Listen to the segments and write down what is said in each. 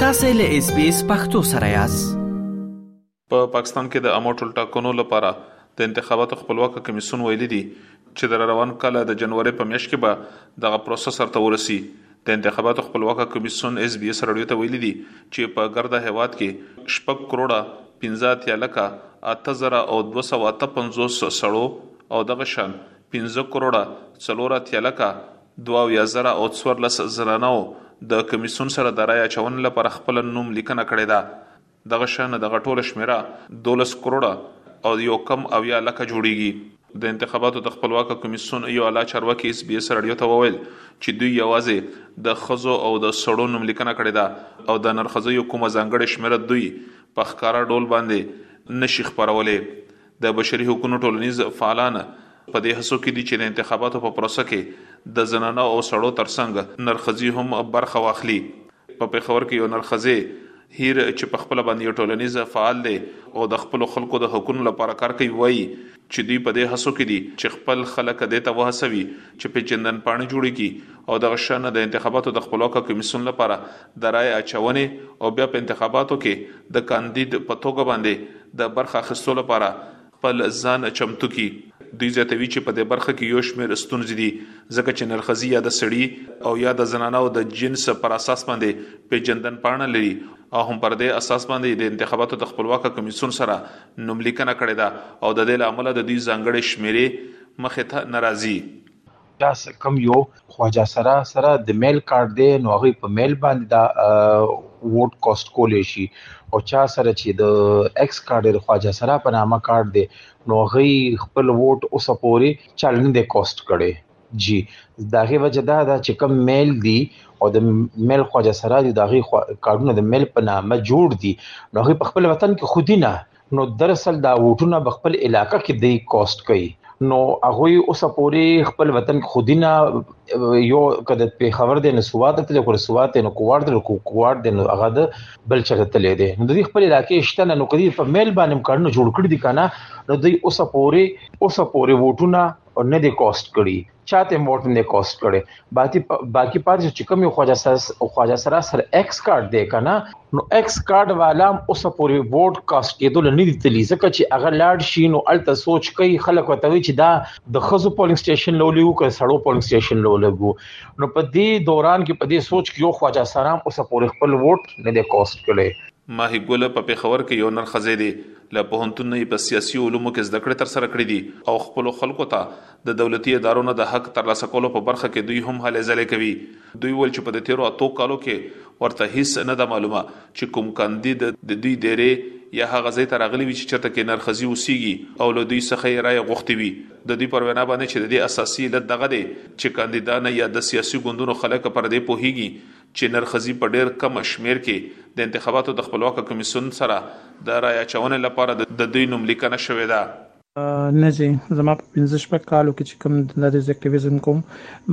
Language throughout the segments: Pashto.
تاسو له اس بي اس پختو سره یاست په پاکستان کې د عامو ټولټاکنو لپاره د انتخاباتو خپلواک کمیسون ویلي دي چې د روان کال د جنوري په میاشت کې به دغه پروسه سرته ورسي د انتخاباتو خپلواک کمیسون اس بي اس رادیو ته ویلي دي چې په ګرده هواد کې شپږ کروڑه 15 اتیا لکه 8258 سړو او دغه شان پنځه کروړه څلور اتیا لکه دوه اویا زره او څورلس زرنو د کمیسیون سره د رای اچونې لپاره خپله نوم لیکنه کړې ده. دغه شان دغه ټوله شمیره دولس کروړه او یو کم اویا لکه جوړیږي. د انتخاباتو د خپلواکه کمیسیون یو اعلی چارواکي اس بي اس راډیو ته وویل چې دوی یوازې د ښځو او د سړو نوم لیکنه کړې ده او د نرښځیو کومه ځانګړې شمیره دوی په ښکاره ډول باندې نه شي خپرولې. د بشري حقونو ټولنیز فعالان په دې هڅو کې دي چې د انتخاباتو په پروسه کې د زنانو او سړو ترڅنګ نرښځي هم برخه واخلي. په پېښور کې یو نرښځې هیر چې په خپله باندې یو ټولنیز فعال دی او د خپلو خلکو د حقونو لپاره کار کوي وايي چې دوی په دې هڅو کې دي چې خپل خلک دې ته وهڅوي چې پېژندنپاڼې جوړې کړي او دغه شان د انتخاباتو د خپلواکه کمیسیون لپاره د رایې اچونې او بیا په انتخاباتو کې د کاندید په توګه باندې د برخه اخیستو لپاره خپل ځان چمتو کړي. دوی زیاتوي چې په دې برخه کې یو شمېر ستونزې دي ځکه چې نرښځي یا د سړي او یا د زنانو د جنس پر اساس باندې پېژندن پاڼه لري او هم پر دې اساس باندې یې د انتخاباتو د خپلواکه کمیسیون سره نوملیکنه کړې ده او د دې له امله د دوی ځانګړې شمېرې مخې ته نه راځي. دا کوم یو خواجه سره سره د میل کارت دی نو هغه په میل باندې دا ووټ کاست کولې شي او چا سره چې د ایکس کارت د خواجه سره په نامه کارت دی نو هغه خپل ووټ اوس پورې چل نه دی کاست کړي جی داغه وجه دا دا چې کوم میل دی او د میل خواجه سره دی داغه کارونه د میل په نامه جوړ دي نو هغه په خپل وطن کې خودي نه نو دراصل دا ووټونه به خپل علاقه کې دی کوست کوي نو هغه اوس پوری خپل وطن خودینه یو کده په خبر دی نو سواد ته لکه سواد نو کوار دی کو کوار دی نو هغه د بل چرته تلې دی نو د خپل علاقې شته نو کدی په میل باندې کارونه جوړ کړی دي کنه نو دوی اوس پوری اوس پوری ووټونه نه دی کوست کړی چاته امپورټنت دی کوست کړي باقي باقي پاتې چې کوم یو خواجه سر خواجه سر سر ایکس کارت دی کنه نو ایکس کارت والا اوس پورې ووټ کاست کېدل نه دي تللی ځکه چې هغه لاړ شي نو الته سوچ کوي خلک وته وي چې دا د خزو پولینګ سټیشن لولې وو که سړو پولینګ سټیشن لولې وو نو په دې دوران کې په دې سوچ کې یو خواجه سرام اوس پورې خپل ووټ نه دی کوست کړي ماهي ګل په پیښور کې یو نرخزې دی له پوهنتون نه په سیاسي علومو کې زده کړې تر سره کړې دي او خپل خلکو ته د دولتي ادارو نه د حق ترلاسه کولو په برخه کې دوی هم هلې ځلې کوي. دوی وویل چې په د تېرو اتو کالو کې ورته هیڅ نه ده معلومه چې کوم کاندید د دوی دېرې یا هغه ځای ته راغلی وي چې چېرته کې نرښځي اوسېږي او له دوی څخه یې رایه غوښتې وي. د دوی پر وینا باندې چې د دې اساسي علت دغه دی چې کاندیدان یا د سیاسي ګوندونو خلک پر دې پوهېږي چې نرښځي په ډېر کم شمېر کې د انتخاباتو د خپلواکه کمېسیون سره د رایه اچونې لپاره د دوی نوملیکنه شوې ده. نه جی زما په پنځه شپږ کالو کې چې کوم د دې اکټیویزم کوم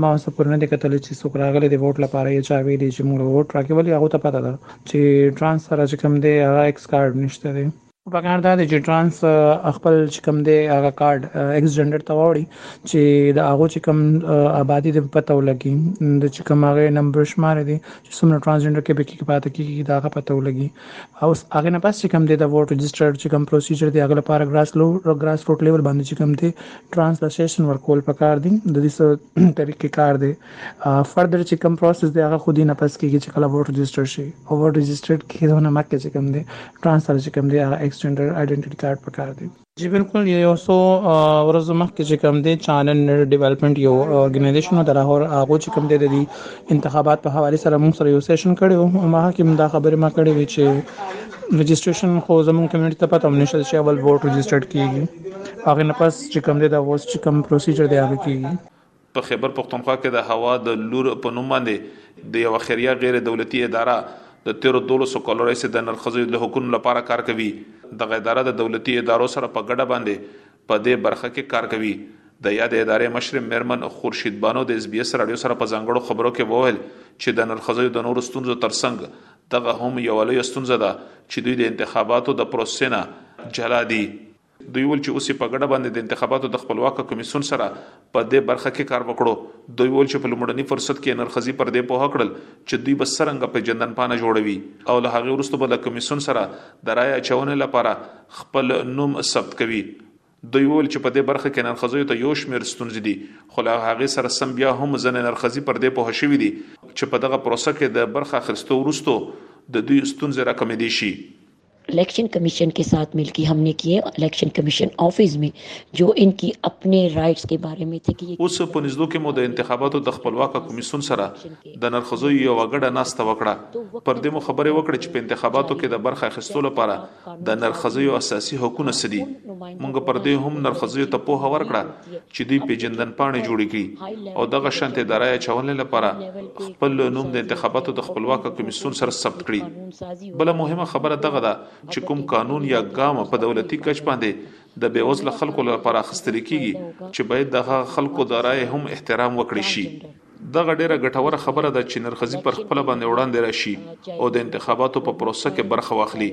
ما څه پر نه دي کتل چې څوک راغلي دی ووټ لپاره یې چا ویلي چې موږ ووټ راکې ولې هغه ته پته ده چې ټرانس سره چې کوم دی هغه ایکس کارت نشته دی پکار دا دی چې ټرانس خپل چې کوم دی هغه کارت ایکس جندر ته وړي چې د هغه چې کوم آبادی د پته ولګي د چې کوم هغه نمبر شمار دي چې څومره ټرانس جندر کې به کې پاتې کیږي دا هغه پته ولګي او هغه نه پس چې کوم دی د ووټ رجسټر چې کوم پروسیجر دی هغه لپاره ګراس لو ګراس روټ لیول باندې چې کوم دی ترانسلیشن ورکول پکار دي د دې سره طریقې کار دی فردر چې کوم پروسس دی هغه خو دې نه پس کېږي چې کله ووټ رجسټر شي او ووټ رجسټر کېدو نه مخکې چې کوم دی ترانسفر چې کوم دی هغه ایکسټینډر آیډنټیټي کارت پکار دی جی بالکل یې یو څو ورځو مخکې چې کوم دی چانن ډیولپمنټ یو ارګنایزیشن د لاهور هغه چې کوم دی د انتخابات په حواله سره موږ سره یو سیشن کړی وو ما کې دا خبرې ما کړې وی چې رجسټریشن خو زموږ کمیونټي ته پته هم نشته چې اول ووټ رجسټرډ کیږي هغه نه پس چې کوم دی دا اوس چې کوم پروسیجر دی هغه کیږي په خېبر پښتونخوا کې د حوا د لور په نوم باندې د یوه خیریه غیر دولتي اداره د تېرو دولسو کالو راهیسې د نرښځیو د حقونو لپاره کار کوي. دغه اداره د دولتي ادارو سره په ګډه باندې په دې برخه کې کار کوي. د یادې ادارې مشرې مېرمن خورشید بانو د اس بي اس راډیو سره په ځانګړو خبرو کې وویل چې د نرښځیو د نورو ستونزو ترڅنګ دغه هم یوه لویه ستونزه ده چې دوی د انتخاباتو د پروسې نه جلا دي. دوی وویل چې اوس یې په ګډه باندې د انتخاباتو د خپلواک کمیسیون سره په دې برخه کې کار وکړو. دوی وویل چې په لومړني فرصت کې یې نرښځي پر دې پوه کړل چې دوی به څرنګه پېژندنپانه جوړوي او له هغې وروسته به له کمیسیون سره د رایې اچونې لپاره خپل نوم ثبت کوي. دوی وویل چې په دې برخه کې نرښځیو ته یو شمېر ستونزې دي خو له هغې سره سم بیا هم ځنې نرښځي پر دې پوه شوي دي چې په دغه پروسه کې د برخه اخیستو وروسته د دوی ستونزې راکمېدی شي. الیکشن کمیشن کے ساتھ مل کے ہم نے کیے الیکشن کمیشن آفس میں جو ان کی اپنے رائٹس کے بارے میں تھے کہ اوس په نږدو کې مو د انتخاباتو د خپلواک کمیسون سره د نرخزو یو غړه ناسته وکړه پر دې مو خبرې وکړې چې په انتخاباتو کې د برخه اخیستو لپاره د نرخزو اساسي حقوقونه سدي مونږ پر دې هم نرخزو ته په هور کړه چې دوی پیجندن پاڼې جوړې کړي او دغه شانته د رای چولې لپاره خپل نوم د انتخاباتو د خپلواک کمیسیون سره ثبت کړي بل مهمه خبره دغه ده چې کوم قانون یا ګام په دولتي کچ باندې د بیوزل خلکو لپاره خستل کیږي چې باید دغه خلکو د رای هم احترام وکړي شي دغه ډیره ګټوره خبره ده چې نرخزي پر خپل باندې وړاندې راشي او د انتخاباتو په پروسه کې برخه واخلي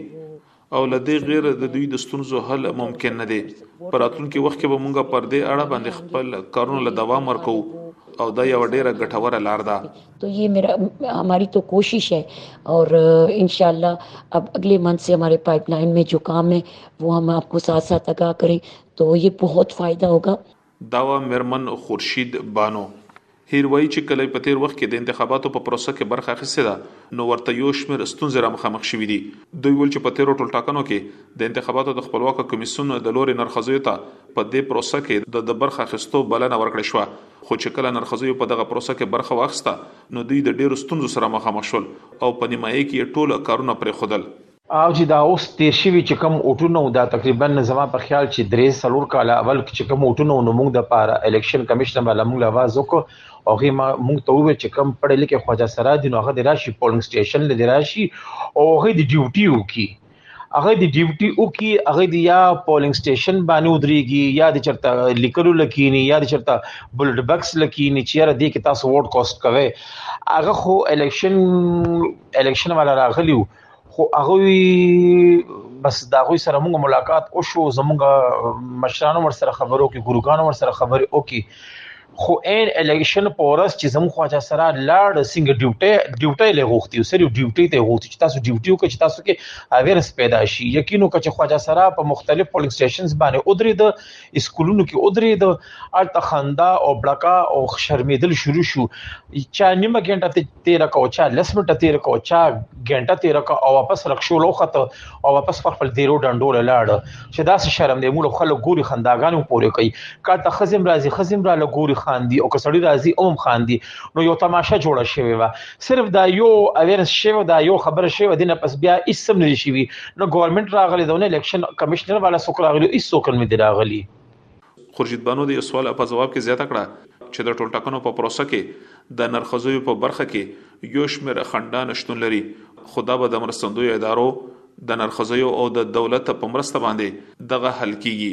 او له دې غیر د دوی د ستونزو حل ممکن نه دی په راتلونکي وخت کې به مونږ پر دې اړه باندې خپل کارونه له دوام ورکوو او دا یو ډیره ګټوره لار ده تو یہ میرا ہماری تو کوشش ہے اور انشاءاللہ اب اگلے منتھ سے ہمارے پائپ لائن میں جو کام ہے وہ ہم آپ کو ساتھ ساتھ آگاہ کریں تو یہ بہت فائدہ ہوگا داوه مېرمن خورشید بانو هیر وایي چې کله یې په تېر وخت کې د انتخاباتو په پروسه کې برخه اخیستې ده نو ورته یو شمېر ستونزې رامخامخ شوي دي. دوی ویل چې په تېرو ټولټاکنو کې د انتخاباتو د خپلواکه کمېسیون د لورې نرښځیو ته په دې پروسه کې د د برخه اخیستو بلنه ورکړې شوه خو چې کله نرښځیو په دغه پروسه کې برخه واخیسته نو دوی د ډېرو ستونزو سره مخامخ شول او په نیمایې کې یې ټول کارونه پرېښودل. او چې دا اوس تیر شوي چې کوم اوټونه دا تقریبا زما په خیال چې درې څلور کاله اول چې کوم اوټونه نو موږ د پاره الیکشن کمشن باندې موږ لاواز وکړو او هغه ما مونږ ته وویل چې کم پړې لیکه خواجه سره دي نو هغه د راشي پولنګ سټیشن لري راشي او هغه د ډیوټي وکي هغه د ډیوټي وکي هغه د یا پولنګ سټیشن باندې ودرېږي یا د چرته لیکلو لکینی یا د چرته بلډ بکس لکینی چې را دې کې تاسو ووټ کوست کوي هغه خو الیکشن الیکشن والا راغلیو خو هغه بس دا غوي سره موږ ملاقات او شو زموږ مشرانو ور سره خبرو کې ګروګانو ور سره خبرې او کې خو ان الیکشن پورس چې زموږ خواجه سره لاړ سنگ ډیوټي ډیوټي له غوښتي او سری ډیوټي ته غوښتي چې تاسو ډیوټي وکړئ چې تاسو کې اویرنس پیدا شي یقینو کچ خواجه سره په مختلف پولیس سټیشنز باندې او درې د اسکولونو کې ودرې د الته خندا او بلکا او شرمیدل شروع شو چا نیمه ګنټه ته تیر کو چا لس منټه تیر کو چا ګنټه تیر کو او واپس رخصو لوخته او واپس پر خپل دیرو ډنډول لاړ چې دا څه شرم دی موږ خلک ګوري خنداګانو پورې کوي کا ته خزم راځي خزم را لګوري خان دي او کسړي راځي اوم خان دي نو یو تماشه جوړه شوی و صرف دا یو اویرنس شوی دا یو خبره شوی دینه پس بیا اسم نه شي نو ګورنمنت راغلی دونه الیکشن کمشنر والا څوک راغلی هیڅ څوک نه دی راغلی خورشید بانو د یو سوال په ځواب کې زیاته کړه چې د ټولټاکنو په پروسه کې د نرخزیو په برخه کې یو شمېر خنډان شتون لري خو دا به د مرستندوی ادارو د نرخزیو او د دولت په مرسته باندې دغه حل کیږي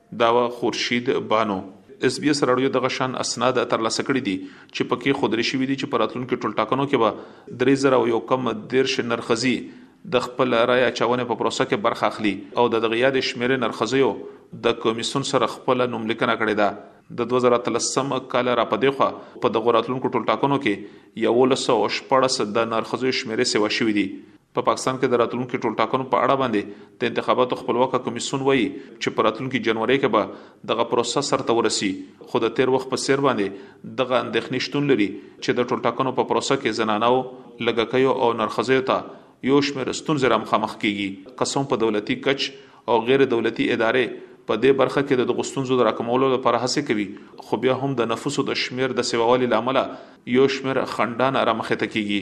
دا وه خورشید بانو. اس بي اس راډیو دغه شان اسناد ترلاسه کړي دي چې په کې ښودل شوي دي چې په راتلونکو ټولټاکنو کې به درې زره او یو کم دېرش نرښځي د خپل رایې اچونې په پروسه کې برخه اخلي او د دغه یادې شمېرې نرښځیو د کمیسیون سره خپله نوملیکنه کړې ده د دوه زره اتلسم کال را په دېخوا په دغو راتلونکو ټولټاکنو کې یوولس سوه او شپاړس د نرښځیو شمېرې سېوا شوي دي په پاکستان کې د راتلونکو ټولټاکنو په اړه باندې د انتخاباتو خپلواکه کمیسیون وایي چې په راتلونکي جنوري کې به دغه پروسه سرته ورسي خو د تیر وخت په څیر باندې دغه اندېښنې شتون لري چې د ټولټاکنو په پروسه کې زنانو، لږکیو او نرښځیو ته یو شمېر ستونزې رامخامخ کیږي که څه هم په دولتي کچ او غیر دولتي ادارې په دې برخه کې د دغو ستونزو د راکمولو لپاره هڅې کوي خو بیا هم د نفوسو د شمېر د سیووالي له امله یو شمېر خنډان رامخې ته کیږي.